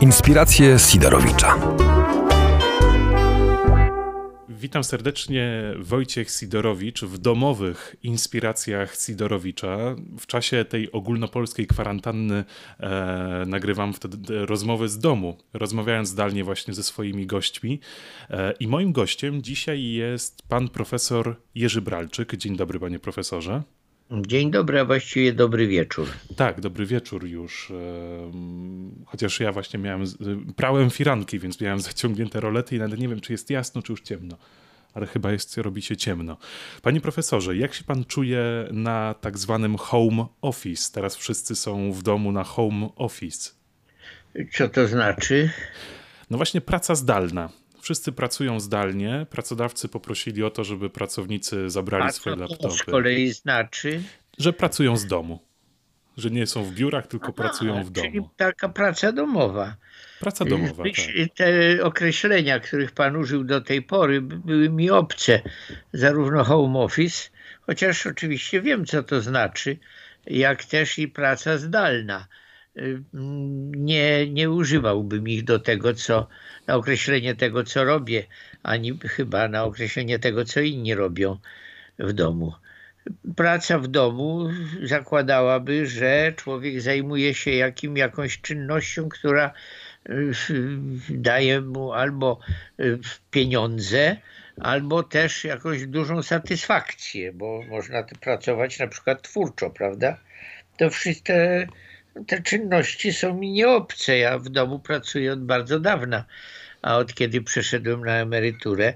Inspiracje Sidorowicza. Witam serdecznie Wojciech Sidorowicz w domowych inspiracjach Sidorowicza. W czasie tej ogólnopolskiej kwarantanny e, nagrywam wtedy rozmowy z domu, rozmawiając zdalnie właśnie ze swoimi gośćmi. E, I moim gościem dzisiaj jest pan profesor Jerzy Bralczyk. Dzień dobry, panie profesorze. Dzień dobry, a właściwie dobry wieczór. Tak, dobry wieczór już. Chociaż ja właśnie miałem, prałem firanki, więc miałem zaciągnięte rolety i nawet nie wiem, czy jest jasno, czy już ciemno. Ale chyba jest, robi się ciemno. Panie profesorze, jak się pan czuje na tak zwanym home office? Teraz wszyscy są w domu na home office. Co to znaczy? No właśnie praca zdalna wszyscy pracują zdalnie. Pracodawcy poprosili o to, żeby pracownicy zabrali A swoje laptopy. To z kolei znaczy, że pracują z domu. Że nie są w biurach, tylko Aha, pracują w domu. Czyli taka praca domowa. Praca domowa. Tak. Te określenia, których pan użył do tej pory, były mi obce. Zarówno home office, chociaż oczywiście wiem, co to znaczy, jak też i praca zdalna nie, nie używałbym ich do tego, co na określenie tego, co robię, ani chyba na określenie tego, co inni robią w domu. Praca w domu zakładałaby, że człowiek zajmuje się jakim, jakąś czynnością, która y, daje mu albo y, pieniądze, albo też jakąś dużą satysfakcję, bo można pracować na przykład twórczo, prawda? To wszystkie te czynności są mi nieobce. Ja w domu pracuję od bardzo dawna, a od kiedy przeszedłem na emeryturę,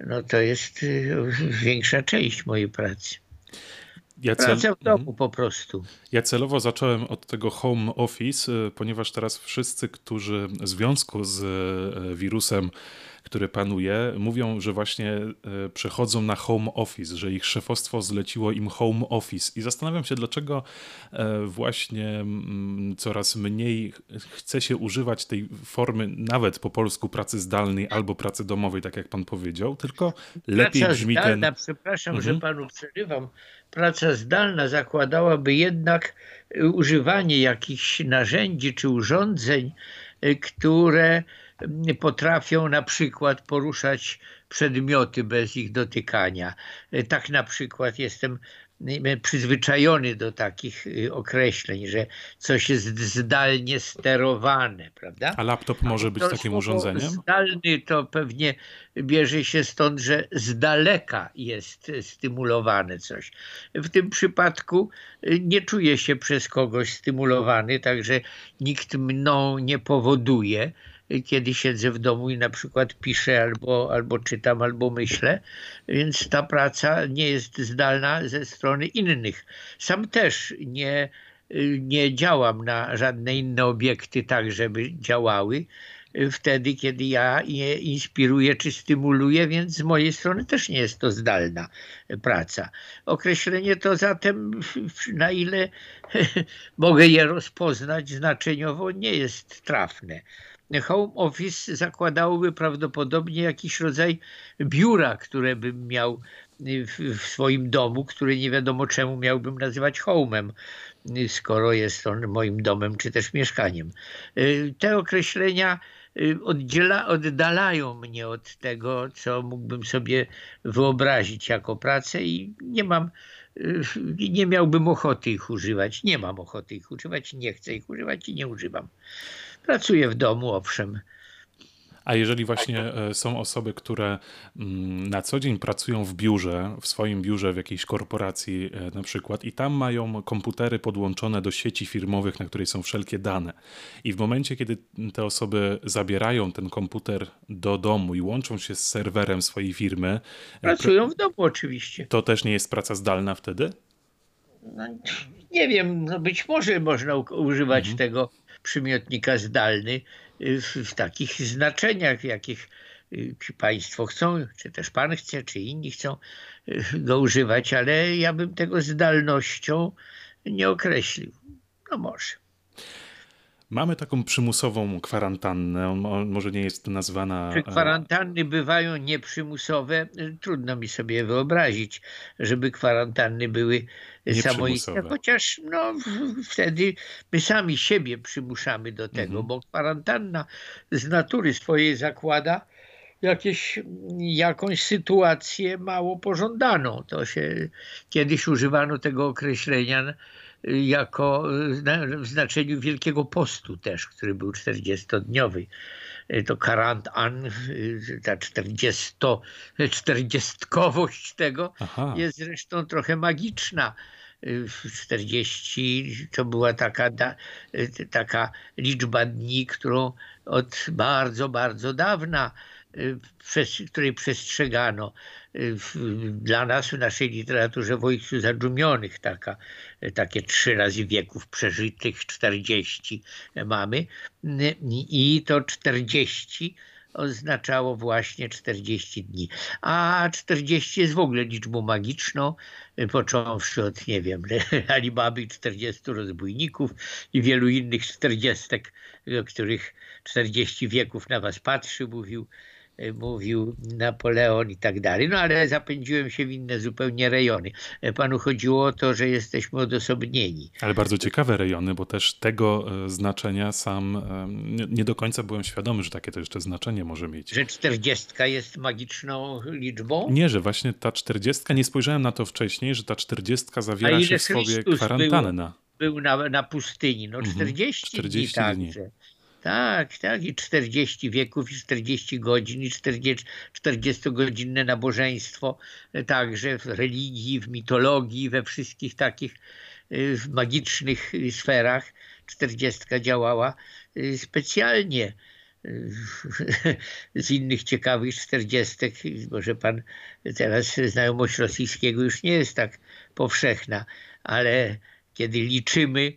no to jest y, większa część mojej pracy. Ja cel... Praca w domu mhm. po prostu. Ja celowo zacząłem od tego home office, y, ponieważ teraz wszyscy, którzy w związku z y, wirusem który panuje, mówią, że właśnie e, przechodzą na home office, że ich szefostwo zleciło im home office. I zastanawiam się, dlaczego e, właśnie mm, coraz mniej chce się używać tej formy, nawet po polsku, pracy zdalnej albo pracy domowej, tak jak pan powiedział, tylko lepiej Praca brzmi zdalna, ten. Przepraszam, mhm. że panu przerywam. Praca zdalna zakładałaby jednak e, używanie jakichś narzędzi czy urządzeń, które potrafią na przykład poruszać przedmioty bez ich dotykania. Tak na przykład jestem przyzwyczajony do takich y, określeń, że coś jest zdalnie sterowane, prawda? A laptop może być takim urządzeniem? Zdalny to pewnie bierze się stąd, że z daleka jest stymulowane coś. W tym przypadku y, nie czuję się przez kogoś stymulowany, także nikt mną nie powoduje, kiedy siedzę w domu i na przykład piszę albo, albo czytam, albo myślę, więc ta praca nie jest zdalna ze strony innych. Sam też nie, nie działam na żadne inne obiekty tak, żeby działały wtedy, kiedy ja je inspiruję czy stymuluję, więc z mojej strony też nie jest to zdalna praca. Określenie to zatem, na ile mogę je rozpoznać znaczeniowo, nie jest trafne home office zakładałoby prawdopodobnie jakiś rodzaj biura, które bym miał w, w swoim domu, który nie wiadomo czemu miałbym nazywać homem, skoro jest on moim domem czy też mieszkaniem. Te określenia y, oddziela, oddalają mnie od tego, co mógłbym sobie wyobrazić jako pracę i nie mam, y, nie miałbym ochoty ich używać. Nie mam ochoty ich używać, nie chcę ich używać i nie używam. Pracuję w domu, owszem. A jeżeli właśnie e, są osoby, które mm, na co dzień pracują w biurze, w swoim biurze w jakiejś korporacji e, na przykład i tam mają komputery podłączone do sieci firmowych, na której są wszelkie dane. I w momencie, kiedy te osoby zabierają ten komputer do domu i łączą się z serwerem swojej firmy. E, pracują w domu oczywiście. To też nie jest praca zdalna wtedy? No, nie wiem, no być może można używać mhm. tego przymiotnika zdalny y, w, w takich znaczeniach, jakich y, Państwo chcą, czy też Pan chce, czy inni chcą y, go używać, ale ja bym tego zdalnością nie określił. No może. Mamy taką przymusową kwarantannę, może nie jest nazwana... Czy kwarantanny bywają nieprzymusowe? Trudno mi sobie wyobrazić, żeby kwarantanny były samoistne, chociaż no, wtedy my sami siebie przymuszamy do tego, mhm. bo kwarantanna z natury swojej zakłada jakieś, jakąś sytuację mało pożądaną. To się kiedyś używano tego określenia jako w znaczeniu Wielkiego Postu też, który był 40-dniowy. To karant an, ta 40, czterdziestkowość tego Aha. jest zresztą trochę magiczna. 40 to była taka, taka liczba dni, którą od bardzo, bardzo dawna której przestrzegano dla nas w naszej literaturze w Ojcu Zadumionych, taka, takie trzy razy wieków przeżytych, 40 mamy i to 40 oznaczało właśnie 40 dni. A 40 jest w ogóle liczbą magiczną, począwszy od, nie wiem, Alibaby 40 rozbójników i wielu innych 40, których 40 wieków na was patrzy, mówił mówił Napoleon i tak dalej. No ale zapędziłem się w inne zupełnie rejony. E, panu chodziło o to, że jesteśmy odosobnieni. Ale bardzo ciekawe rejony, bo też tego e, znaczenia sam nie do końca byłem świadomy, że takie to jeszcze znaczenie może mieć. Że czterdziestka jest magiczną liczbą? Nie, że właśnie ta czterdziestka, nie spojrzałem na to wcześniej, że ta czterdziestka zawiera się w sobie kwarantannę. Był, był na, na pustyni, no 40, mhm, 40 dni, dni. Także. Tak, tak, i 40 wieków, i 40 godzin, i 40-godzinne nabożeństwo, e, także w religii, w mitologii, we wszystkich takich e, magicznych e, sferach. 40 działała specjalnie z innych ciekawych czterdziestek, może pan teraz znajomość rosyjskiego już nie jest tak powszechna, ale kiedy liczymy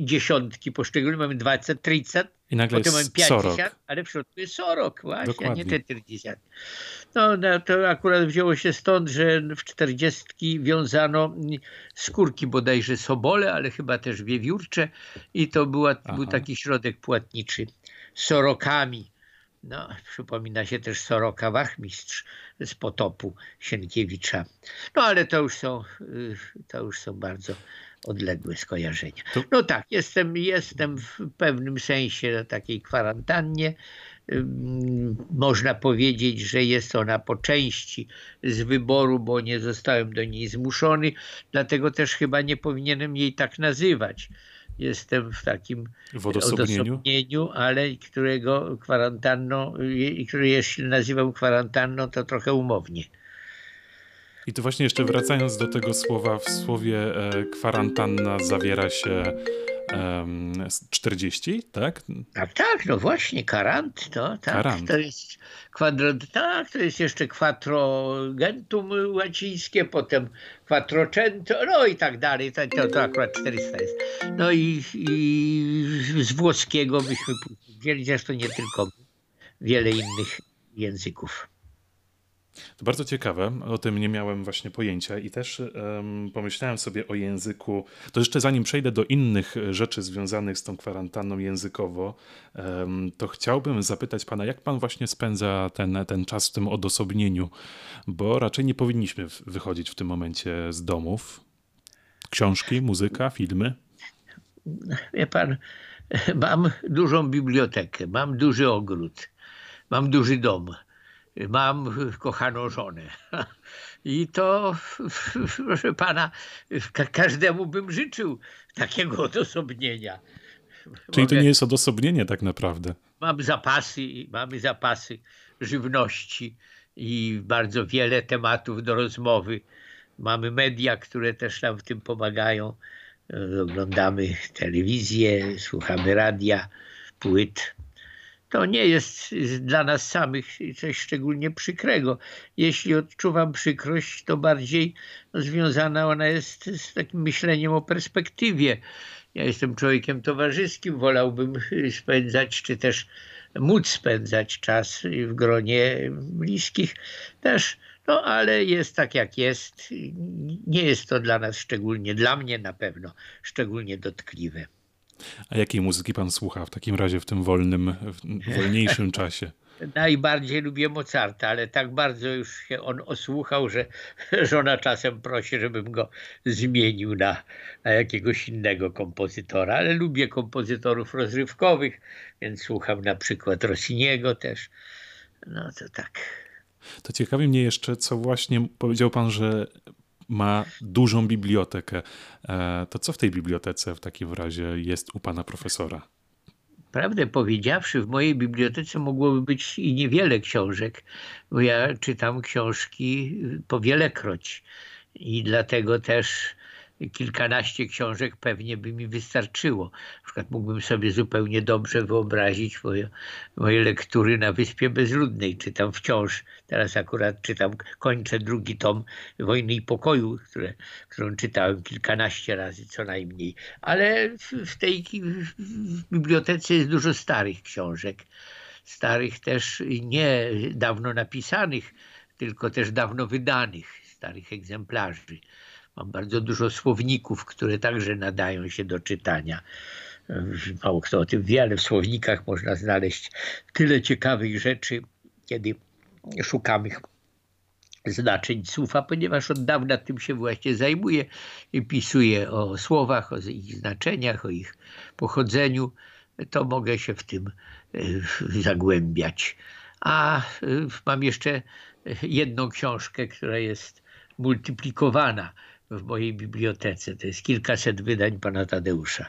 dziesiątki poszczególne, mamy 20, 30, I nagle potem mamy 50, ale w środku jest 40 właśnie, Dokładnie. a nie te 40. No, no, to akurat wzięło się stąd, że w 40 wiązano skórki bodajże sobole, ale chyba też wiewiórcze i to była, był taki środek płatniczy sorokami. No, przypomina się też Soroka Wachmistrz z potopu Sienkiewicza. No ale to już są, y, to już są bardzo odległe skojarzenia. No tak, jestem, jestem w pewnym sensie na takiej kwarantannie. Można powiedzieć, że jest ona po części z wyboru, bo nie zostałem do niej zmuszony, dlatego też chyba nie powinienem jej tak nazywać. Jestem w takim w odosobnieniu, odosobnieniu ale którego kwarantanną, który jeśli nazywam kwarantanną, to trochę umownie. I tu właśnie jeszcze wracając do tego słowa, w słowie e, kwarantanna zawiera się 40, tak? Tak, tak, no właśnie, karant, to, tak, karant. to jest kwadro, tak, to jest jeszcze quattrogentum łacińskie, potem quattrocento, no i tak dalej, to, to, to akurat 400 jest. No i, i z włoskiego byśmy wzięli, zresztą nie tylko wiele innych języków. To bardzo ciekawe, o tym nie miałem właśnie pojęcia i też um, pomyślałem sobie o języku. To jeszcze zanim przejdę do innych rzeczy związanych z tą kwarantanną językowo, um, to chciałbym zapytać pana, jak pan właśnie spędza ten, ten czas w tym odosobnieniu, bo raczej nie powinniśmy wychodzić w tym momencie z domów. Książki, muzyka, filmy? Wie pan, mam dużą bibliotekę, mam duży ogród, mam duży dom mam kochaną żonę. I to, proszę pana, każdemu bym życzył takiego odosobnienia. Czyli Mogę... to nie jest odosobnienie tak naprawdę. Mam zapasy, mamy zapasy żywności i bardzo wiele tematów do rozmowy. Mamy media, które też nam w tym pomagają. Oglądamy telewizję, słuchamy radia, płyt to nie jest dla nas samych coś szczególnie przykrego. Jeśli odczuwam przykrość, to bardziej związana ona jest z takim myśleniem o perspektywie. Ja jestem człowiekiem towarzyskim, wolałbym spędzać, czy też móc spędzać czas w gronie bliskich też, no ale jest tak jak jest. Nie jest to dla nas szczególnie, dla mnie na pewno szczególnie dotkliwe. A jakiej muzyki pan słucha w takim razie w tym wolnym, w wolniejszym czasie? Najbardziej lubię Mozarta, ale tak bardzo już się on osłuchał, że żona czasem prosi, żebym go zmienił na, na jakiegoś innego kompozytora. Ale lubię kompozytorów rozrywkowych, więc słucham na przykład Rossiniego też. No to tak. To ciekawi mnie jeszcze, co właśnie powiedział pan, że ma dużą bibliotekę. E, to co w tej bibliotece w takim razie jest u pana profesora? Prawdę powiedziawszy, w mojej bibliotece mogłoby być i niewiele książek, bo ja czytam książki po wielekroć i dlatego też kilkanaście książek pewnie by mi wystarczyło. Na przykład mógłbym sobie zupełnie dobrze wyobrazić moje, moje lektury na Wyspie Bezludnej. Czytam wciąż, teraz akurat czytam, kończę drugi tom Wojny i Pokoju, które, którą czytałem kilkanaście razy co najmniej. Ale w tej w bibliotece jest dużo starych książek. Starych też nie dawno napisanych, tylko też dawno wydanych, starych egzemplarzy. Mam bardzo dużo słowników, które także nadają się do czytania. Mało kto o tym wie, ale w słownikach można znaleźć tyle ciekawych rzeczy, kiedy szukamy znaczeń słów, a ponieważ od dawna tym się właśnie zajmuję i pisuję o słowach, o ich znaczeniach, o ich pochodzeniu, to mogę się w tym e, zagłębiać. A e, mam jeszcze jedną książkę, która jest multiplikowana w mojej bibliotece. To jest kilkaset wydań pana Tadeusza.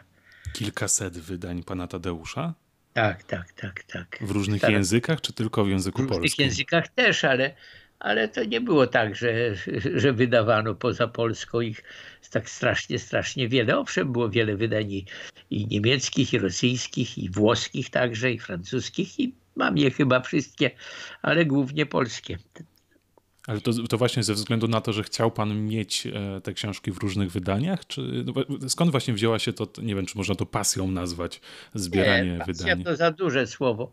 Kilkaset wydań pana Tadeusza? Tak, tak, tak, tak. W różnych Staram... językach, czy tylko w języku polskim? W różnych językach też, ale, ale to nie było tak, że, że wydawano poza Polską ich tak strasznie, strasznie wiele. Owszem, było wiele wydań i, i niemieckich, i rosyjskich, i włoskich także, i francuskich, i mam je chyba wszystkie, ale głównie polskie. Ale to, to, właśnie ze względu na to, że chciał pan mieć e, te książki w różnych wydaniach? Czy no, skąd właśnie wzięła się to, nie wiem, czy można to pasją nazwać, zbieranie nie, pasja wydań? to za duże słowo,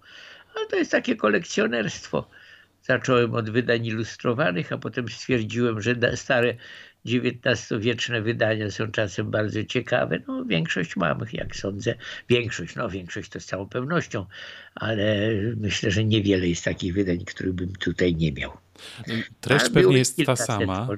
ale to jest takie kolekcjonerstwo. Zacząłem od wydań ilustrowanych, a potem stwierdziłem, że stare XIX-wieczne wydania są czasem bardzo ciekawe. No, większość mam, jak sądzę. Większość, no większość to z całą pewnością, ale myślę, że niewiele jest takich wydań, których bym tutaj nie miał. Treść pewnie jest ta sama.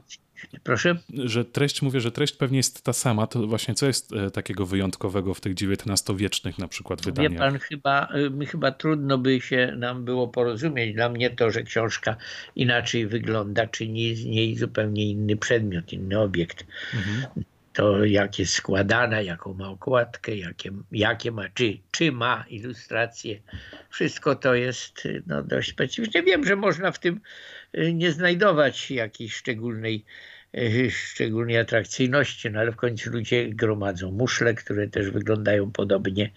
Proszę? Że treść, mówię, że treść pewnie jest ta sama. To właśnie co jest e, takiego wyjątkowego w tych XIX-wiecznych na przykład wydaniach? Wie pan, chyba, e, chyba trudno by się nam było porozumieć. Dla mnie to, że książka inaczej wygląda, czyni z niej zupełnie inny przedmiot, inny obiekt. Mhm. To jak jest składana, jaką ma okładkę, jakie, jakie ma, czy, czy ma ilustracje. Wszystko to jest no, dość specyficzne. Wiem, że można w tym nie znajdować jakiejś szczególnej, y, szczególnej atrakcyjności, no ale w końcu ludzie gromadzą muszle, które też wyglądają podobnie.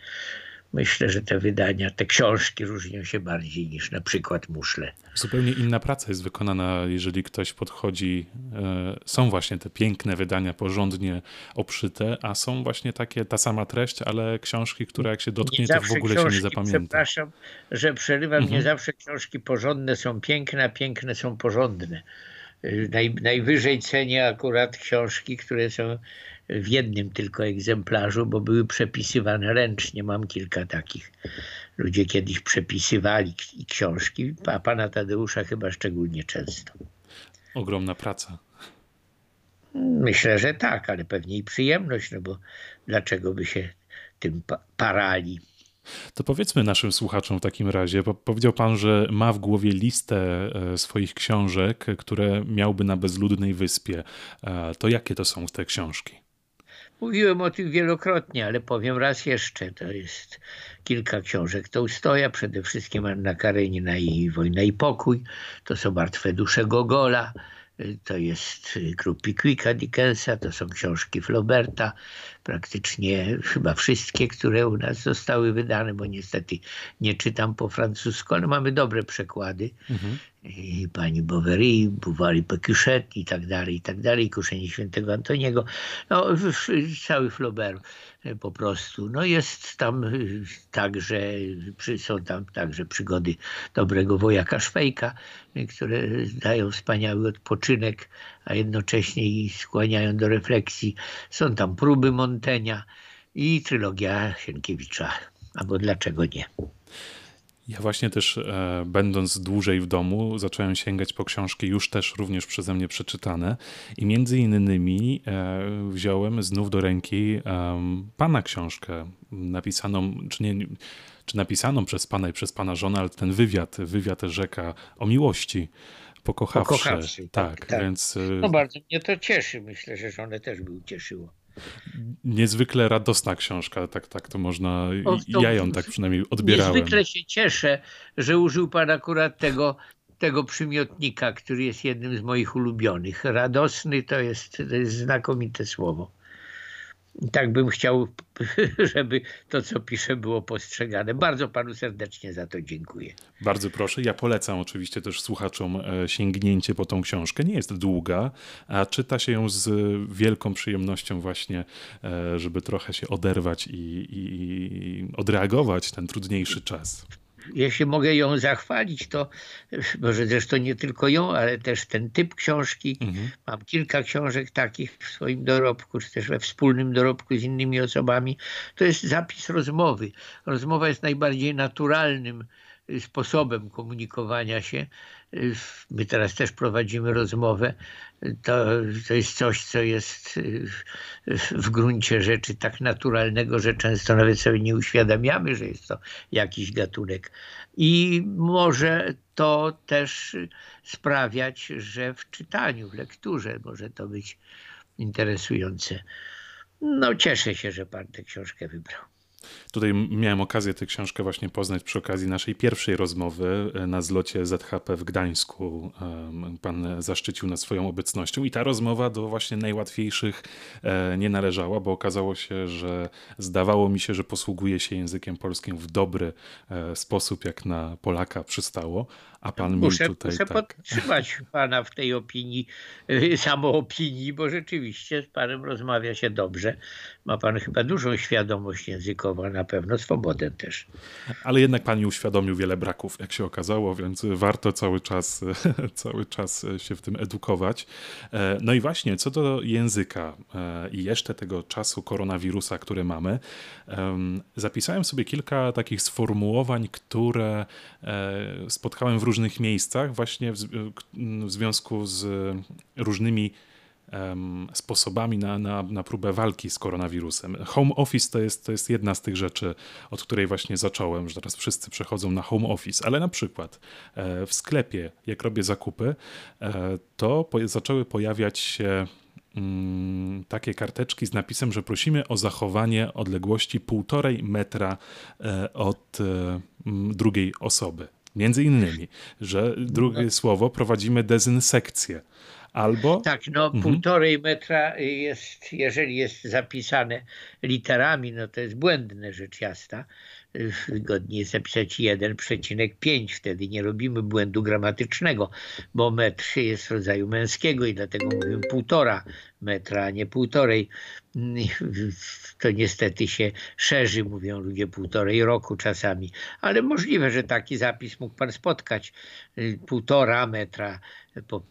Myślę, że te wydania, te książki różnią się bardziej niż na przykład muszle. Zupełnie inna praca jest wykonana, jeżeli ktoś podchodzi. E, są właśnie te piękne wydania, porządnie obszyte, a są właśnie takie, ta sama treść, ale książki, które jak się dotknie, to w ogóle książki, się nie zapamięta. Przepraszam, że przerywam. Mhm. Nie zawsze książki porządne są piękne, a piękne są porządne. Y, naj, najwyżej cenię akurat książki, które są w jednym tylko egzemplarzu, bo były przepisywane ręcznie. Mam kilka takich. Ludzie kiedyś przepisywali książki, a pana Tadeusza chyba szczególnie często. Ogromna praca. Myślę, że tak, ale pewnie i przyjemność, no bo dlaczego by się tym parali? To powiedzmy naszym słuchaczom w takim razie, bo powiedział pan, że ma w głowie listę e, swoich książek, które miałby na bezludnej wyspie. E, to jakie to są te książki? Mówiłem o tym wielokrotnie, ale powiem raz jeszcze. To jest kilka książek Tołstoja, przede wszystkim Anna Karenina i Wojna i Pokój. To są Martwe dusze Gogola, to jest Grup Quicka Dickensa, to są książki Flauberta, praktycznie chyba wszystkie, które u nas zostały wydane, bo niestety nie czytam po francusku, ale mamy dobre przekłady. Mhm. I pani Bovary, Bouvari Pecuchet i tak dalej, i tak dalej, Kuszenie Świętego Antoniego. No, cały Flaubert e, po prostu. No jest tam e, także, są tam także przygody dobrego wojaka Szwejka, e, które dają wspaniały odpoczynek, a jednocześnie i skłaniają do refleksji. Są tam próby Montenia. i trylogia Sienkiewicza. Albo dlaczego nie? Ja właśnie też, e, będąc dłużej w domu, zacząłem sięgać po książki już też również przeze mnie przeczytane i między innymi e, wziąłem znów do ręki e, pana książkę napisaną, czy nie, czy napisaną przez pana i przez pana żonę, ale ten wywiad, wywiad rzeka o miłości. Pokochawszy. Pokochawszy tak, tak, więc. E, no bardzo mnie to cieszy. Myślę, że żonę też by ucieszyło niezwykle radosna książka, tak, tak to można, o, ja ją tak przynajmniej odbierałem. Niezwykle się cieszę, że użył pan akurat tego, tego przymiotnika, który jest jednym z moich ulubionych. Radosny to jest, to jest znakomite słowo tak bym chciał, żeby to, co piszę, było postrzegane. Bardzo panu serdecznie za to dziękuję. Bardzo proszę. Ja polecam oczywiście też słuchaczom e, sięgnięcie po tą książkę. Nie jest długa, a czyta się ją z wielką przyjemnością właśnie, e, żeby trochę się oderwać i, i, odreagować ten trudniejszy czas jeśli mogę ją zachwalić, to może zresztą nie tylko ją, ale też ten typ książki. Mhm. Mam kilka książek takich w swoim dorobku, czy też we wspólnym dorobku z innymi osobami. To jest zapis rozmowy. Rozmowa jest najbardziej naturalnym sposobem komunikowania się. My teraz też prowadzimy rozmowę. To, to jest coś, co jest w gruncie rzeczy tak naturalnego, że często nawet sobie nie uświadamiamy, że jest to jakiś gatunek. I może to też sprawiać, że w czytaniu, w lekturze może to być interesujące. No, cieszę się, że pan tę książkę wybrał. Tutaj miałem okazję tę książkę właśnie poznać przy okazji naszej pierwszej rozmowy e, na zlocie ZHP w Gdańsku. Pan zaszczycił nas swoją obecnością i ta rozmowa do właśnie najłatwiejszych e, nie należała, bo okazało się, że zdawało mi się, że posługuje się językiem polskim w dobry e, sposób, jak na Polaka przystało, a pan muszę, mi tutaj muszę tak... podtrzymać pana w tej opinii, samoopinii, bo rzeczywiście z panem rozmawia się dobrze. Ma pan chyba dużą świadomość językową, na pewno swobodę też. Ale jednak pan mi uświadomił wiele braków, jak się okazało, więc warto cały czas, cały czas się w tym edukować. E, no i właśnie, co do języka e, i jeszcze tego czasu koronawirusa, który mamy, zapisałem sobie kilka takich sformułowań, które e, spotkałem w różnych miejscach, właśnie w, związku z różnymi sposobami na, na, na próbę walki z koronawirusem. Home office to jest, to jest jedna z tych rzeczy, od której właśnie zacząłem, że teraz wszyscy przechodzą na home office, ale na przykład e, w sklepie, jak robię zakupy, e, to zaczęły pojawiać się mm, takie karteczki z napisem, że prosimy o zachowanie odległości półtorej metra e, od drugiej osoby. Między innymi, że drugie no. słowo prowadzimy dezynsekcję. Albo. Tak, no mhm. półtorej metra jest, jeżeli jest zapisane literami, no to jest błędne rzecz jasna. Wygodnie jest zapisać 1,5, wtedy nie robimy błędu gramatycznego, bo metr jest rodzaju męskiego i dlatego mówimy półtora metra, a nie półtorej to niestety się szerzy, mówią ludzie, półtorej roku czasami, ale możliwe, że taki zapis mógł pan spotkać, y, półtora metra,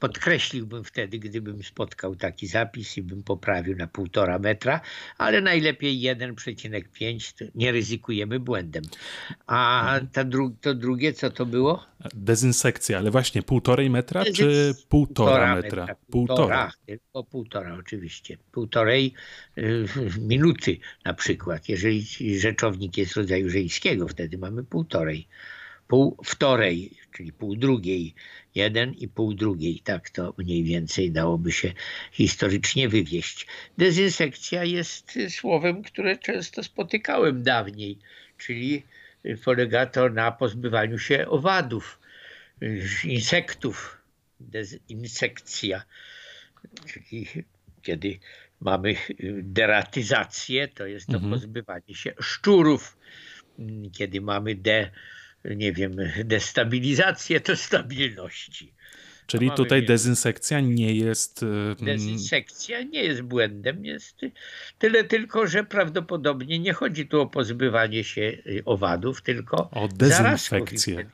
podkreśliłbym wtedy, gdybym spotkał taki zapis i bym poprawił na półtora metra, ale najlepiej 1,5, nie ryzykujemy błędem. A ta dru to drugie, co to było? Dezynsekcja, ale właśnie półtorej metra czy półtora metra? metra? Półtora, tylko półtora oczywiście. Półtorej y, minuty na przykład. Jeżeli rzeczownik jest rodzaju żeńskiego, wtedy mamy półtorej. Pół wtorej, czyli pół drugiej, jeden i pół drugiej. Tak to mniej więcej dałoby się historycznie wywieść. Dezynsekcja jest słowem, które często spotykałem dawniej, czyli polega to na pozbywaniu się owadów, insektów. Dezinsekcja, czyli kiedy mamy deratyzację, to jest to mhm. pozbywanie się szczurów. Kiedy mamy de, nie wiem, destabilizację, to stabilności. Czyli tutaj dezynsekcja nie jest. E, dezynsekcja nie jest błędem, jest tyle tylko, że prawdopodobnie nie chodzi tu o pozbywanie się e, owadów, tylko o dezynfekcję.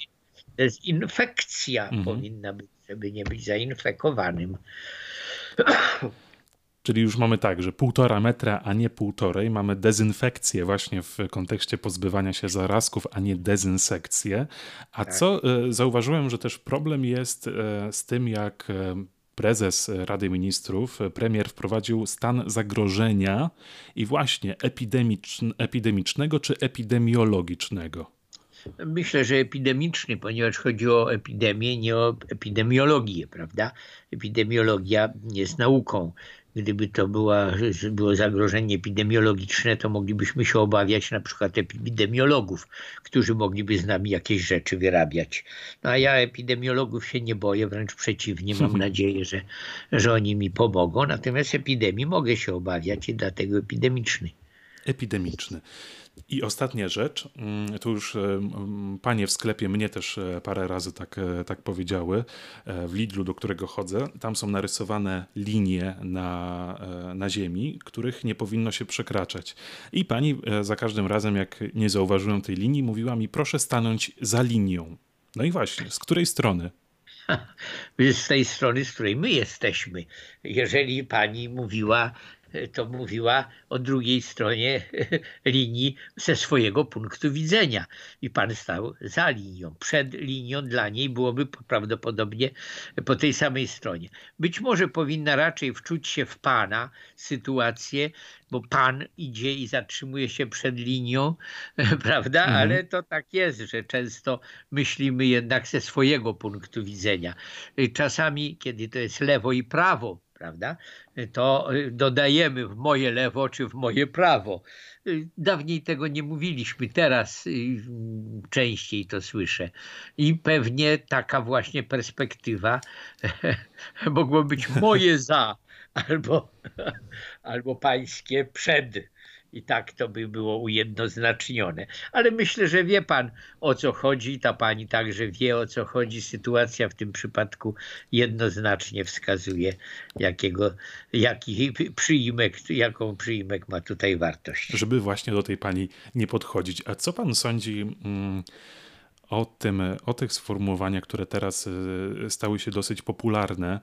Dezinfekcja mhm. powinna być, żeby nie być zainfekowanym. Czyli już mamy tak, że półtora metra, a nie półtorej. Mamy dezynfekcję właśnie w kontekście pozbywania się zarazków, a nie dezynsekcję. A tak. co e, zauważyłem, że też problem jest e, z tym, jak e, prezes Rady Ministrów, premier wprowadził stan zagrożenia i właśnie epidemicznego czy epidemiologicznego. Myślę, że epidemiczny, ponieważ chodzi o epidemię, nie o epidemiologię, prawda? Epidemiologia jest nauką. Gdyby to była, było zagrożenie epidemiologiczne, to moglibyśmy się obawiać na przykład epidemiologów, którzy mogliby z nami jakieś rzeczy wyrabiać. No a ja epidemiologów się nie boję, wręcz przeciwnie, mam nadzieję, że, że oni mi pomogą. Natomiast epidemii mogę się obawiać i dlatego epidemiczny. Epidemiczny. I ostatnia rzecz, mm, tu już e, panie w sklepie mnie też e, parę razy tak, e, tak powiedziały, w Lidlu, do którego chodzę, tam są narysowane linie na, na ziemi, których nie powinno się przekraczać. I pani za każdym razem, jak nie zauważyłem tej linii, mówiła mi, proszę stanąć za linią. No i właśnie, z której strony? Z tej strony, z której my jesteśmy. Jeżeli pani mówiła to mówiła o drugiej stronie linii ze swojego punktu widzenia. I pan stał za linią. Przed linią dla niej byłoby prawdopodobnie po tej samej stronie. Być może powinna raczej wczuć się w pana sytuację, bo pan idzie i zatrzymuje się przed linią, prawda? Mhm. Ale to tak jest, że często myślimy jednak ze swojego punktu widzenia. Czasami, kiedy to jest lewo i prawo, prawda? To y, dodajemy w moje lewo czy w moje prawo. Y, dawniej tego nie mówiliśmy, teraz y, częściej to słyszę. I pewnie taka właśnie perspektywa mogło być moje za albo, albo pańskie przed i tak to by było ujednoznacznione. Ale myślę, że wie pan o co chodzi, ta pani także wie o co chodzi. Sytuacja w tym przypadku jednoznacznie wskazuje, jakiego, jaki przyimek, jaką przyimek ma tutaj wartość. Żeby właśnie do tej pani nie podchodzić. A co pan sądzi? Mm, o, tym, o tych sformułowaniach, które teraz y, stały się dosyć popularne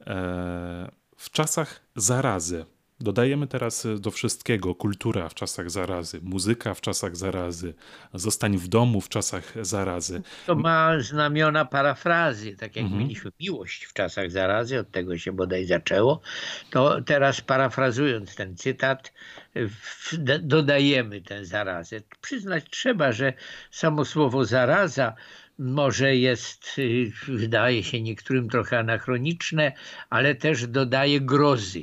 e, w czasach zarazy. Dodajemy teraz e, do wszystkiego kultura w czasach zarazy, muzyka w czasach zarazy, zostań w domu w czasach zarazy. To ma znamiona parafrazy, tak jak mhm. mieliśmy miłość w czasach zarazy, od tego się bodaj zaczęło, to teraz parafrazując ten cytat, dodajemy tę zarazę. Przyznać trzeba, że samo słowo zaraza może jest, y, wydaje się niektórym trochę anachroniczne, ale też dodaje grozy.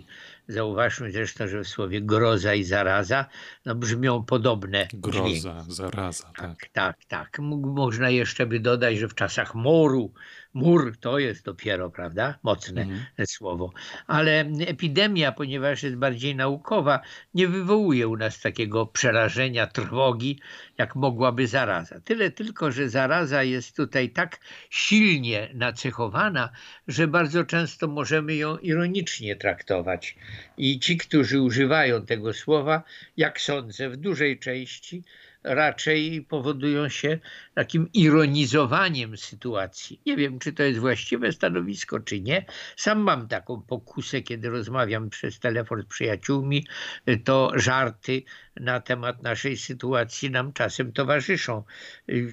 Zauważmy zresztą, że w słowie groza i zaraza no, brzmią podobne. Groza, dźwięki. zaraza, tak. Tak, tak. tak. Można jeszcze by dodać, że w czasach moru Mur to jest dopiero, prawda, mocne mhm. słowo. Ale epidemia, ponieważ jest bardziej naukowa, nie wywołuje u nas takiego przerażenia, trwogi, jak mogłaby zaraza. Tyle tylko, że zaraza jest tutaj tak silnie nacechowana, że bardzo często możemy ją ironicznie traktować. I ci, którzy używają tego słowa, jak sądzę, w dużej części raczej powodują się takim ironizowaniem sytuacji. Nie wiem, czy to jest właściwe stanowisko, czy nie. Sam mam taką pokusę, kiedy rozmawiam przez telefon z przyjaciółmi, to żarty na temat naszej sytuacji nam czasem towarzyszą.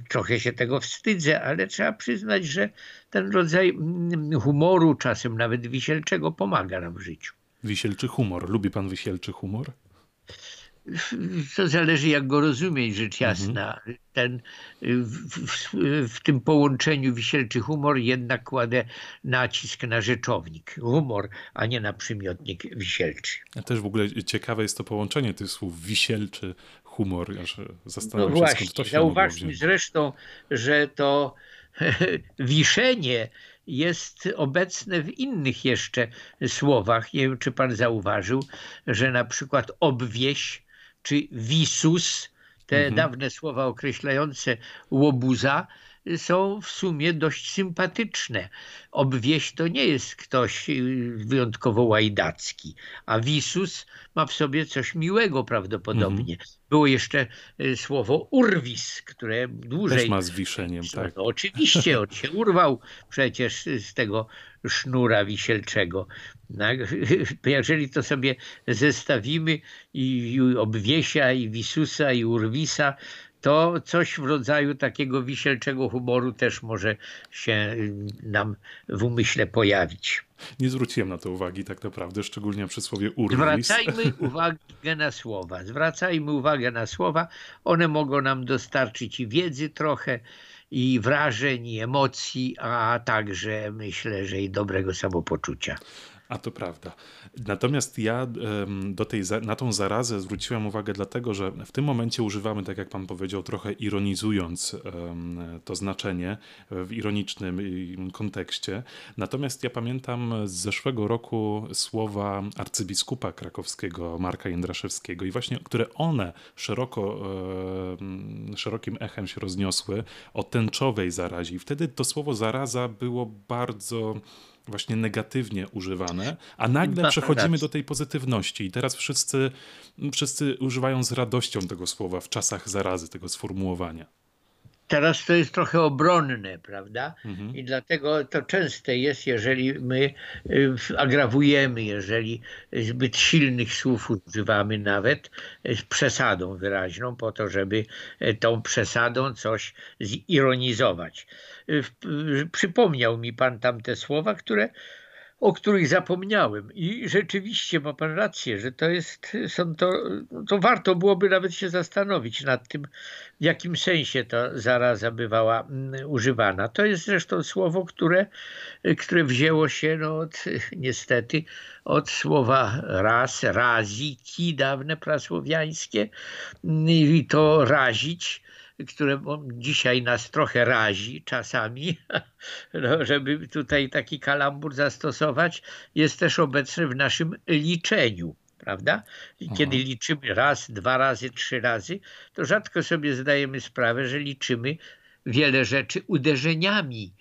Trochę się tego wstydzę, ale trzeba przyznać, że ten rodzaj mm, humoru, czasem nawet wisielczego, pomaga nam w życiu. Wisielczy humor. Lubi pan wisielczy humor? To zależy jak go rozumieć, rzecz mhm. jasna. Ten, w, w, w, tym połączeniu wisielczy humor jednak kładę nacisk na rzeczownik. Humor, a nie na przymiotnik wisielczy. A też w ogóle ciekawe jest to połączenie tych słów wisielczy, humor. Aż zastanawiam no się, właśnie, to się zauważmy zresztą, że to wiszenie jest obecne w innych jeszcze słowach. Nie wiem, czy pan zauważył, że na przykład obwieś czy visus, te mhm. dawne słowa określające łobuza, są w sumie dość sympatyczne. Obwieś to nie jest ktoś y, wyjątkowo łajdacki, a wisus ma w sobie coś miłego prawdopodobnie. Mhm. Było jeszcze y, słowo urwis, które dłużej... Też ma z wiszeniem, tak. No, oczywiście, on się urwał przecież z tego sznura wisielczego. Tak? Jeżeli to sobie zestawimy i obwiesia, i wisusa, i urwisa, to coś w rodzaju takiego wisielczego humoru też może się y, nam w umyśle pojawić. Nie zwróciłem na to uwagi tak naprawdę, szczególnie przy słowie urwis. Zwracajmy uwagę na słowa. Zwracajmy uwagę na słowa. One mogą nam dostarczyć i wiedzy trochę, i wrażeń, i emocji, a także myślę, że i dobrego samopoczucia. A to prawda. Natomiast ja do tej, na tą zarazę zwróciłem uwagę dlatego, że w tym momencie używamy, tak jak pan powiedział, trochę ironizując to znaczenie w ironicznym kontekście. Natomiast ja pamiętam z zeszłego roku słowa arcybiskupa krakowskiego Marka Jędraszewskiego i właśnie, które one szeroko, szerokim echem się rozniosły o tęczowej zarazie. I wtedy to słowo zaraza było bardzo właśnie negatywnie używane, a nagle przechodzimy do tej pozytywności i teraz wszyscy, wszyscy używają z radością tego słowa w czasach zarazy, tego sformułowania. Teraz to jest trochę obronne, prawda? Mhm. I dlatego to częste jest, jeżeli my y, agrawujemy, jeżeli zbyt silnych słów używamy nawet z przesadą wyraźną, po to, żeby y, tą przesadą coś zironizować. Y, przypomniał mi pan tam te słowa, które o których zapomniałem. I rzeczywiście ma pan rację, że to jest, są to, to warto byłoby nawet się zastanowić nad tym, w jakim sensie ta zaraza bywała mm, używana. To jest zresztą słowo, które, które wzięło się no, od, niestety od słowa raz, raziki, dawne prasłowiańskie i to razić które dzisiaj nas trochę razi czasami, no, żeby tutaj taki kalambur zastosować, jest też obecny w naszym liczeniu. Prawda? Kiedy Aha. liczymy raz, dwa razy, trzy razy, to rzadko sobie zdajemy sprawę, że liczymy wiele rzeczy uderzeniami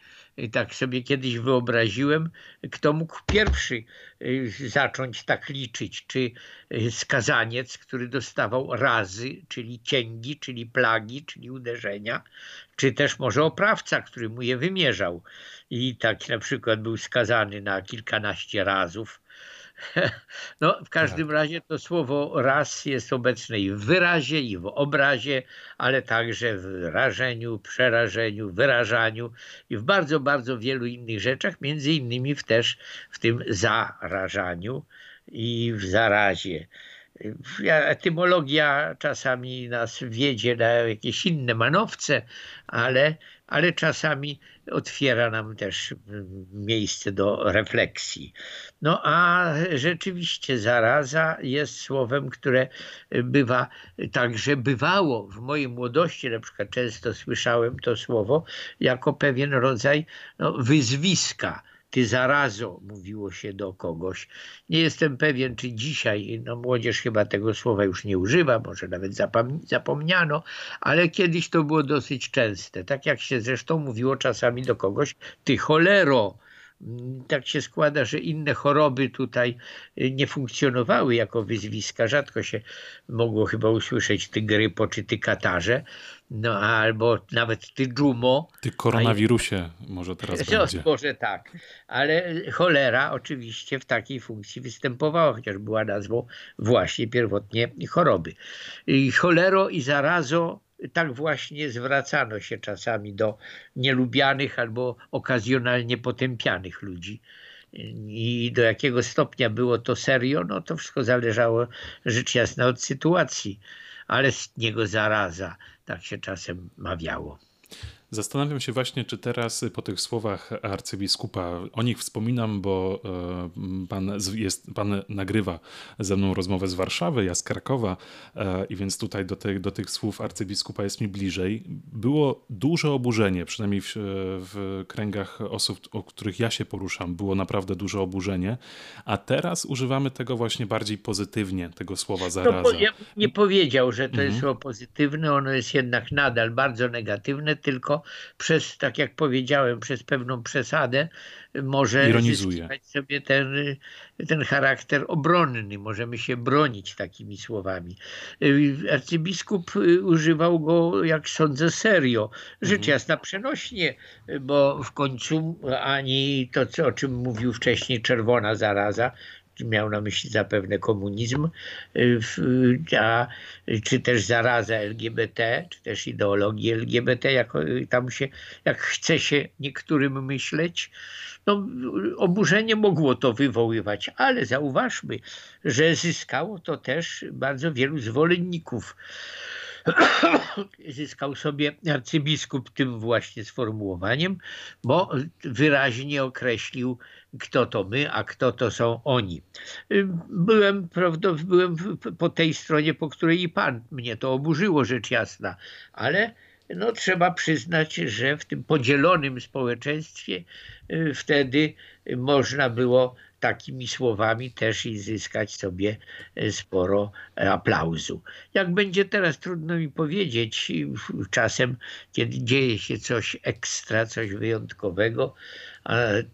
tak sobie kiedyś wyobraziłem, kto mógł pierwszy y, zacząć tak liczyć, czy y, skazaniec, który dostawał razy, czyli cięgi, czyli plagi, czyli uderzenia, czy też może oprawca, który mu je wymierzał. I tak na przykład był skazany na kilkanaście razów No, w każdym tak. razie to słowo raz jest obecne i w wyrazie, i w obrazie, ale także w rażeniu, przerażeniu, wyrażaniu i w bardzo, bardzo wielu innych rzeczach, między innymi w też w tym zarażaniu i w zarazie. Etymologia czasami nas wiedzie na jakieś inne manowce, ale, ale czasami otwiera nam też miejsce do refleksji. No a rzeczywiście zaraza jest słowem, które bywa także bywało w mojej młodości, na przykład często słyszałem to słowo jako pewien rodzaj no, wyzwiska ty zarazo, mówiło się do kogoś. Nie jestem pewien, czy dzisiaj, no młodzież chyba tego słowa już nie używa, może nawet zapomniano, ale kiedyś to było dosyć częste. Tak jak się zresztą mówiło czasami do kogoś, ty cholero, tak się składa, że inne choroby tutaj y, nie funkcjonowały jako wyzwiska. Rzadko się mogło chyba usłyszeć ty grypo czy ty katarze, no albo nawet ty dżumo. Ty koronawirusie może teraz no, będzie. Może tak, ale cholera oczywiście w takiej funkcji występowała, chociaż była nazwą właśnie pierwotnie choroby. I cholero i zarazo tak właśnie zwracano się czasami do nielubianych albo okazjonalnie potępianych ludzi. I do jakiego stopnia było to serio, no to wszystko zależało rzecz jasna od sytuacji, ale z niego zaraza, tak się czasem mawiało. Zastanawiam się właśnie, czy teraz po tych słowach arcybiskupa, o nich wspominam, bo e, pan, jest, pan nagrywa ze mną rozmowę z Warszawy, ja z Krakowa e, i więc tutaj do, te, do tych słów arcybiskupa jest mi bliżej. Było duże oburzenie, przynajmniej w, w kręgach osób, o których ja się poruszam, było naprawdę duże oburzenie, a teraz używamy tego właśnie bardziej pozytywnie, tego słowa zaraza. No, ja nie powiedział, że to jest mhm. słowo pozytywne, ono jest jednak nadal bardzo negatywne, tylko przez, tak jak powiedziałem, przez pewną przesadę może Ironizuje. sobie ten, ten charakter obronny. Możemy się bronić takimi słowami. Arcybiskup używał go, jak sądzę, serio. Rzecz mhm. jasna przenośnie, bo w końcu ani to, co, o czym mówił wcześniej czerwona zaraza, miał na myśli zapewne komunizm, y, a, czy też zaraza LGBT, czy też ideologii LGBT, jak, tam się, jak chce się niektórym myśleć. No, oburzenie mogło to wywoływać, ale zauważmy, że zyskało to też bardzo wielu zwolenników zyskał sobie arcybiskup tym właśnie sformułowaniem, bo wyraźnie określił, kto to my, a kto to są oni. Byłem, prawda, byłem po tej stronie, po której i pan mnie to oburzyło, rzecz jasna, ale no, trzeba przyznać, że w tym podzielonym społeczeństwie y, wtedy można było takimi słowami też i zyskać sobie e, sporo aplauzu. Jak będzie teraz, trudno mi powiedzieć, czasem, kiedy dzieje się coś ekstra, coś wyjątkowego,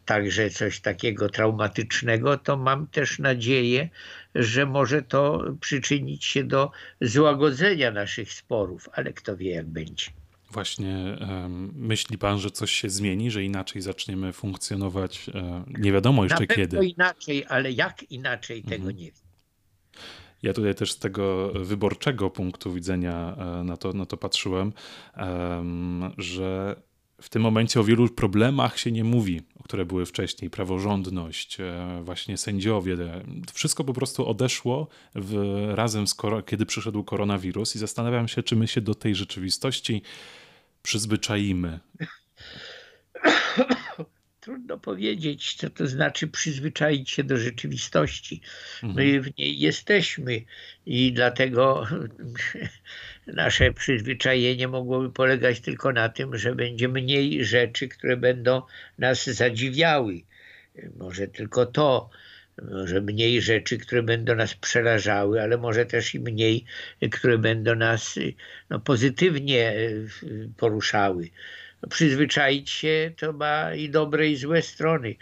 także coś takiego traumatycznego, to mam też nadzieję, że może to przyczynić się do złagodzenia naszych sporów, ale kto wie, jak będzie. Właśnie myśli pan, że coś się zmieni, że inaczej zaczniemy funkcjonować? E, nie wiadomo jeszcze Na kiedy. inaczej, ale jak inaczej, tego mhm. nie wiem. Ja tutaj też z tego wyborczego punktu widzenia e, na to, na to patrzyłem, że w tym momencie o wielu problemach się nie mówi, które były wcześniej. Praworządność, e, właśnie sędziowie. Wszystko po prostu odeszło w, razem z, kiedy przyszedł koronawirus i zastanawiam się, czy my się do tej rzeczywistości przyzwyczaimy? Trudno powiedzieć, co to znaczy przyzwyczaić się do rzeczywistości. My mhm. w niej jesteśmy i dlatego nasze przyzwyczajenie mogłoby polegać tylko na tym, że będzie mniej rzeczy, które będą nas zadziwiały. Może tylko to może mniej rzeczy, które będą nas przerażały, ale może też i mniej, które będą nas no, pozytywnie e, poruszały. No, przyzwyczaić się to ma i dobre, i złe strony.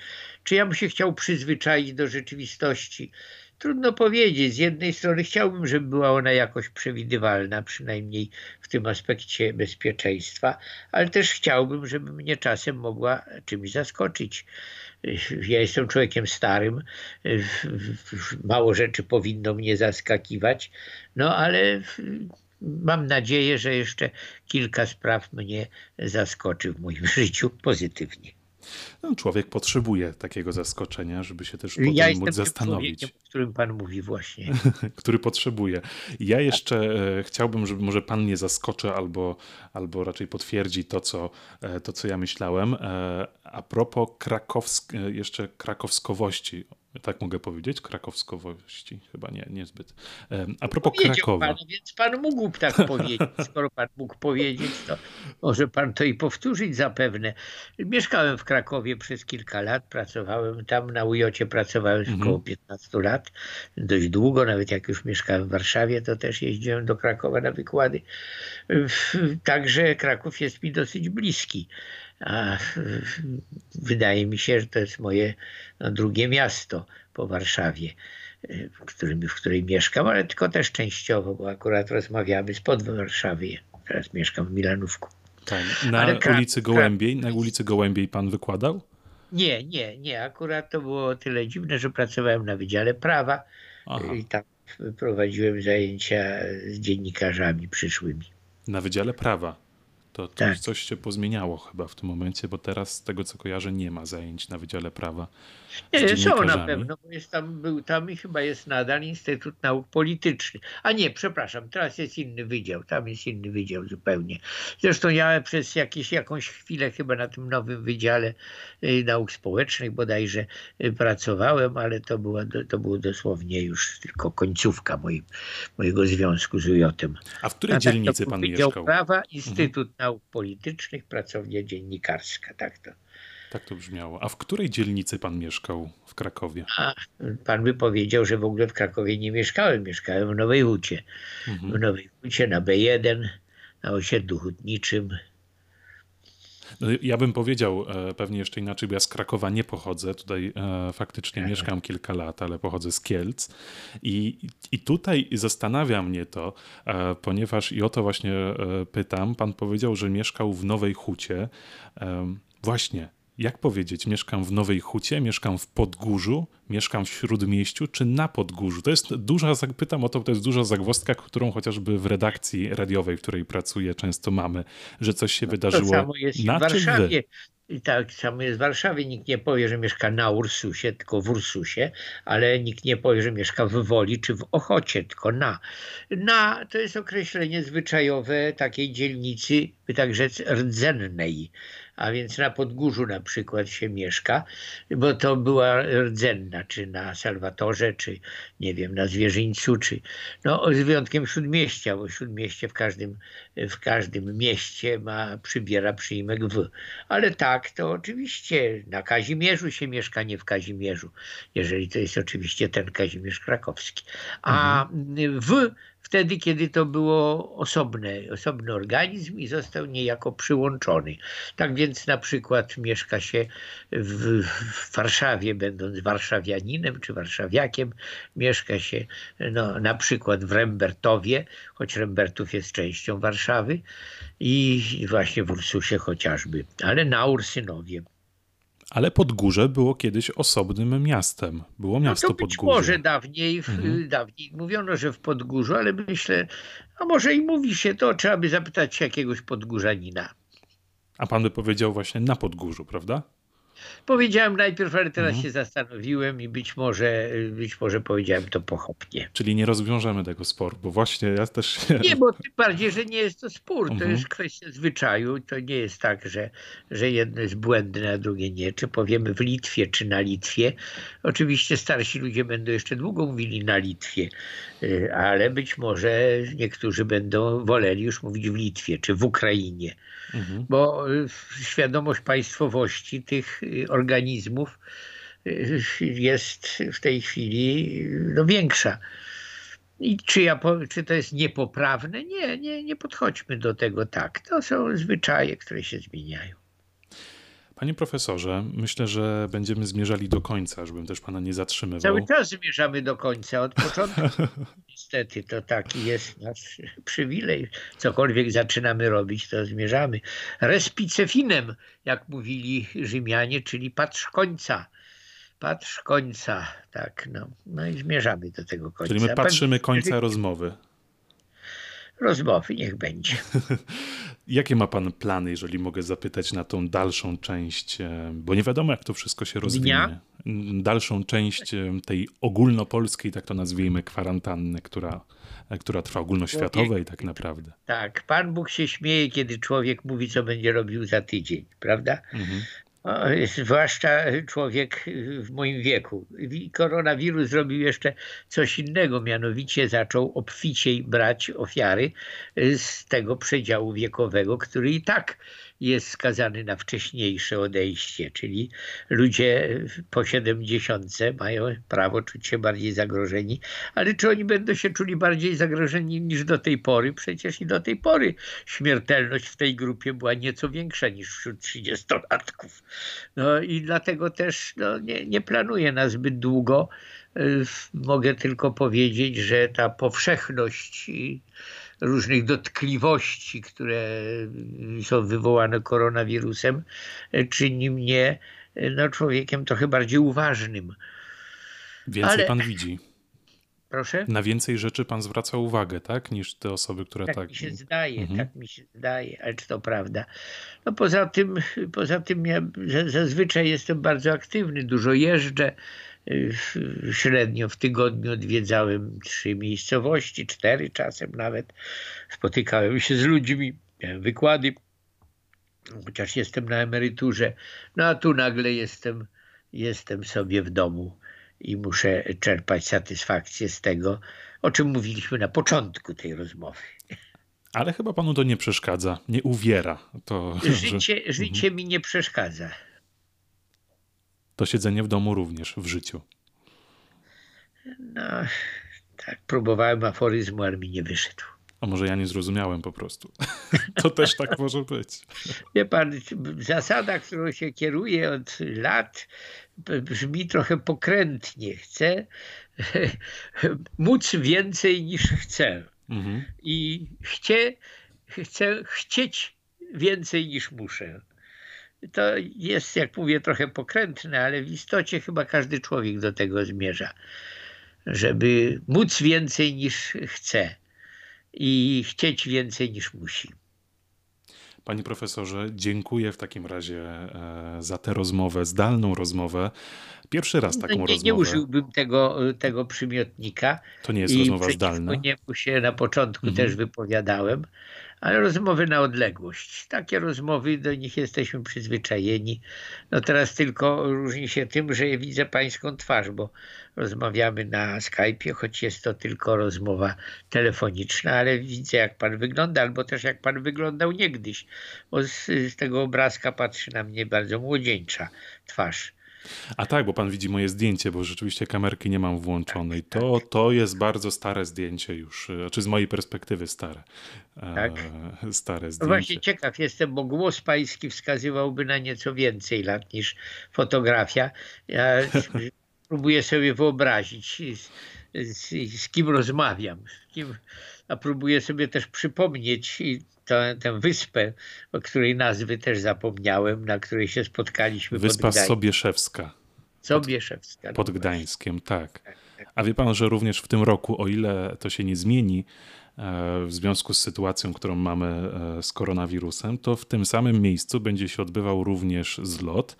Czy ja bym się chciał przyzwyczaić do rzeczywistości? Trudno powiedzieć. Z jednej strony chciałbym, żeby była ona jakoś przewidywalna, przynajmniej w tym aspekcie bezpieczeństwa, ale też chciałbym, żeby mnie czasem mogła czymś zaskoczyć. Ja jestem człowiekiem starym, mało rzeczy powinno mnie zaskakiwać, no ale mam nadzieję, że jeszcze kilka spraw mnie zaskoczy w moim życiu pozytywnie. No, człowiek potrzebuje takiego zaskoczenia, żeby się też potem ja mógł zastanowić. o którym pan mówi właśnie. Który potrzebuje. Ja jeszcze e, chciałbym, żeby może pan mnie zaskoczy albo, albo raczej potwierdzi to co, e, to, co ja myślałem. E, a propos krakowsk jeszcze krakowskowości tak mogę powiedzieć? Krakowskowości? Chyba nie, niezbyt. A propos Krakowa. Pan, więc pan mógł tak powiedzieć. Skoro pan mógł powiedzieć, to może pan to i powtórzyć zapewne. Mieszkałem w Krakowie przez kilka lat, pracowałem tam, na Ujocie pracowałem mhm. około 15 lat, dość długo, nawet jak już mieszkałem w Warszawie, to też jeździłem do Krakowa na wykłady. Także Kraków jest mi dosyć bliski. A wydaje mi się, że to jest moje no, drugie miasto po Warszawie, w, którym, w której mieszkam, ale tylko też częściowo, bo akurat rozmawiamy spod Warszawy. Teraz mieszkam w Milanówku. Tak. Na ulicy Gołębiej, na ulicy Gołębiej pan wykładał? Nie, nie, nie. Akurat to było tyle dziwne, że pracowałem na Wydziale Prawa Aha. i tam prowadziłem zajęcia z dziennikarzami przyszłymi. Na Wydziale Prawa? To, to tak. coś się pozmieniało chyba w tym momencie, bo teraz z tego co kojarzę nie ma zajęć na Wydziale Prawa. Nie, są na pewno, bo jest tam, był tam i chyba jest nadal Instytut Nauk Politycznych. A nie, przepraszam, teraz jest inny wydział, tam jest inny wydział zupełnie. Zresztą ja przez jakieś, jakąś chwilę chyba na tym nowym Wydziale y, Nauk Społecznych bodajże y, pracowałem, ale to, była, to było dosłownie już tylko końcówka mojej, mojego związku z UJ-em. A w której A tak, dzielnicy pan Wydział mieszkał? Prawa, Instytut mhm. Nauk Politycznych, pracownia dziennikarska, tak to. Tak to brzmiało. A w której dzielnicy pan mieszkał w Krakowie? A, pan by powiedział, że w ogóle w Krakowie nie mieszkałem. Mieszkałem w Nowej Hucie. Mhm. W Nowej Hucie na B1, na osiedlu hutniczym. No, ja bym powiedział e, pewnie jeszcze inaczej, bo ja z Krakowa nie pochodzę. Tutaj e, faktycznie mieszkam kilka lat, ale pochodzę z Kielc. I, i tutaj zastanawia mnie to, e, ponieważ i o to właśnie pytam. Pan powiedział, że mieszkał w Nowej Hucie. Właśnie, jak powiedzieć, mieszkam w Nowej Hucie, mieszkam w Podgórzu, mieszkam w Śródmieściu czy na Podgórzu? To jest duża, pytam o to, to jest duża zagwozdka, którą chociażby w redakcji radiowej, w której pracuję, często mamy, że coś się no, wydarzyło. To samo jest na w Warszawie. I tak samo jest w Warszawie. Nikt nie powie, że mieszka na Ursusie, tylko w Ursusie, ale nikt nie powie, że mieszka w Woli czy w Ochocie, tylko na. Na to jest określenie zwyczajowe takiej dzielnicy, by tak rzec, rdzennej a więc na Podgórzu na przykład się mieszka, bo to była rdzenna, czy na Salwatorze, czy nie wiem, na Zwierzyńcu, czy no z wyjątkiem Śródmieścia, bo Śródmieście w każdym, w każdym mieście ma, przybiera przyjmek w. Ale tak, to oczywiście na Kazimierzu się mieszka, nie w Kazimierzu, jeżeli to jest oczywiście ten Kazimierz Krakowski. A mhm. w wtedy, kiedy to było osobne, osobny organizm i został niejako przyłączony. Tak więc na przykład mieszka się w, w Warszawie, będąc warszawianinem czy warszawiakiem, mieszka się no, na przykład w Rembertowie, choć Rembertów jest częścią Warszawy i właśnie w Ursusie chociażby, ale na Ursynowie. Ale Podgórze było kiedyś osobnym miastem. Było miasto no to być Podgórze. może dawniej, mhm. dawniej mówiono, że w Podgórzu, ale myślę, a może i mówi się to, trzeba by zapytać jakiegoś Podgórzanina. A pan by powiedział właśnie na Podgórzu, prawda? Powiedziałem najpierw, ale teraz mhm. się zastanowiłem i być może, być może powiedziałem to pochopnie. Czyli nie rozwiążemy tego sporu, bo właśnie ja też... Nie, bo tym bardziej, że nie jest to spór, to mhm. jest kwestia zwyczaju. To nie jest tak, że, że jedno jest błędne, a drugie nie. Czy powiemy w Litwie, czy na Litwie. Oczywiście starsi ludzie będą jeszcze długo mówili na Litwie, ale być może niektórzy będą woleli już mówić w Litwie, czy w Ukrainie. Mhm. Bo y, świadomość państwowości tych y, organizmów y, jest w tej chwili no, większa. I czy, ja, czy to jest niepoprawne? Nie, nie, nie podchodźmy do tego tak. To są zwyczaje, które się zmieniają. Panie profesorze, myślę, że będziemy zmierzali do końca, żebym też pana nie zatrzymywał. Cały czas zmierzamy do końca, od początku. Niestety to taki jest nasz przywilej. Cokolwiek zaczynamy robić, to zmierzamy. Respicefinem, jak mówili Rzymianie, czyli patrz końca. Patrz końca, tak, no. No i zmierzamy do tego końca. Czyli my patrzymy końca rozmowy rozmowy niech będzie. Jakie ma pan plany, jeżeli mogę zapytać na tą dalszą część, e, bo nie wiadomo jak to wszystko się rozwinie. Dnia? Dalszą część e, tej ogólnopolskiej, tak to nazwijmy, kwarantanny, która, e, która trwa ogólnoświatowej tak naprawdę. Tak, Pan Bóg się śmieje, kiedy człowiek mówi, co będzie robił za tydzień, prawda? Mhm zwłaszcza człowiek w moim wieku. Koronawirus zrobił jeszcze coś innego, mianowicie zaczął obficiej brać ofiary z tego przedziału wiekowego, który i tak jest skazany na wcześniejsze odejście, czyli ludzie po 70 mają prawo czuć się bardziej zagrożeni, ale czy oni będą się czuli bardziej zagrożeni niż do tej pory? Przecież i do tej pory śmiertelność w tej grupie była nieco większa niż wśród 30-latków. No i dlatego też no, nie, nie planuję na zbyt długo. Mogę tylko powiedzieć, że ta powszechność różnych dotkliwości, które są wywołane koronawirusem, czyni mnie no, człowiekiem trochę bardziej uważnym. Więcej Ale... pan widzi. Proszę? Na więcej rzeczy pan zwraca uwagę, tak? Niż te osoby, które tak. Tak mi się zdaje, mhm. tak mi się zdaje, ale czy to prawda? No poza tym, poza tym ja zazwyczaj jestem bardzo aktywny, dużo jeżdżę średnio w tygodniu odwiedzałem trzy miejscowości, cztery czasem nawet. Spotykałem się z ludźmi, miałem wykłady, chociaż jestem na emeryturze. No a tu nagle jestem, jestem sobie w domu i muszę czerpać satysfakcję z tego, o czym mówiliśmy na początku tej rozmowy. Ale chyba panu to nie przeszkadza, nie uwiera. To, życie że... życie mhm. mi nie przeszkadza to siedzenie w domu również w życiu. No, tak, próbowałem aforyzmu, ale mi nie wyszedł. A może ja nie zrozumiałem po prostu. To też tak może być. Wie pan, zasada, którą się kieruje od lat, brzmi trochę pokrętnie. Chcę móc więcej niż chcę. Mhm. I chcę, chcę chcieć więcej niż muszę. To jest, jak mówię, trochę pokrętne, ale w istocie chyba każdy człowiek do tego zmierza, żeby móc więcej niż chce i chcieć więcej niż musi. Panie profesorze, dziękuję w takim razie e, za tę rozmowę, zdalną rozmowę. Pierwszy raz taką no, nie, rozmowę. Nie użyłbym tego, tego przymiotnika. To nie jest rozmowa zdalna. niemu się na początku mhm. też wypowiadałem, ale rozmowy na odległość. Takie rozmowy, do nich jesteśmy przyzwyczajeni. No teraz tylko różni się tym, że widzę pańską twarz, bo rozmawiamy na Skype'ie, choć jest to tylko rozmowa telefoniczna, ale widzę jak pan wygląda, albo też jak pan wyglądał niegdyś, bo z, z tego obrazka patrzy na mnie bardzo młodzieńcza twarz. A tak, bo pan widzi moje zdjęcie, bo rzeczywiście kamerki nie mam włączonej. To, to jest bardzo stare zdjęcie już, e, znaczy z mojej perspektywy stare. E, tak? E, stare no zdjęcie. Właśnie ciekaw jestem, bo głos pański wskazywałby na nieco więcej lat niż fotografia. Ja próbuję sobie wyobrazić, z, z, z kim rozmawiam, z kim, a próbuję sobie też przypomnieć tę, tę wyspę, o której nazwy też zapomniałem, na której się spotkaliśmy. Wyspa Sobieszewska. Sobieszewska. Pod, pod Gdańskiem, tak. tak, tak. A wie pan, że również w tym roku, o ile to się nie zmieni, e, w związku z sytuacją, którą mamy e, z koronawirusem, to w tym samym miejscu będzie się odbywał również zlot,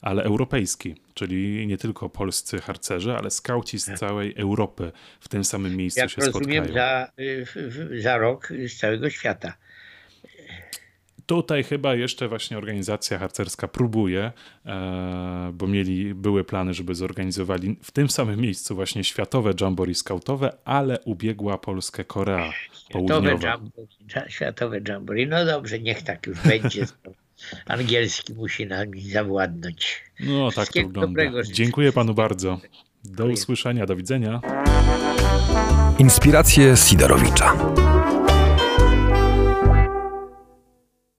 ale europejski, czyli nie tylko polscy harcerze, ale skauci z tak. całej Europy w tym samym miejscu Jak się rozumiem, spotkają. Za, za rok z całego świata. Tutaj chyba jeszcze właśnie organizacja harcerska próbuje, e, bo mieli, były plany, żeby zorganizowali w tym samym miejscu właśnie światowe jamboree skautowe, ale ubiegła Polskę Korea światowe Południowa. Jamboree, światowe jamboree, no dobrze, niech tak już będzie. Angielski musi nami zawładnąć. No tak to wygląda. Dziękuję panu bardzo. Do usłyszenia, do widzenia. Inspiracje Sidorowicza.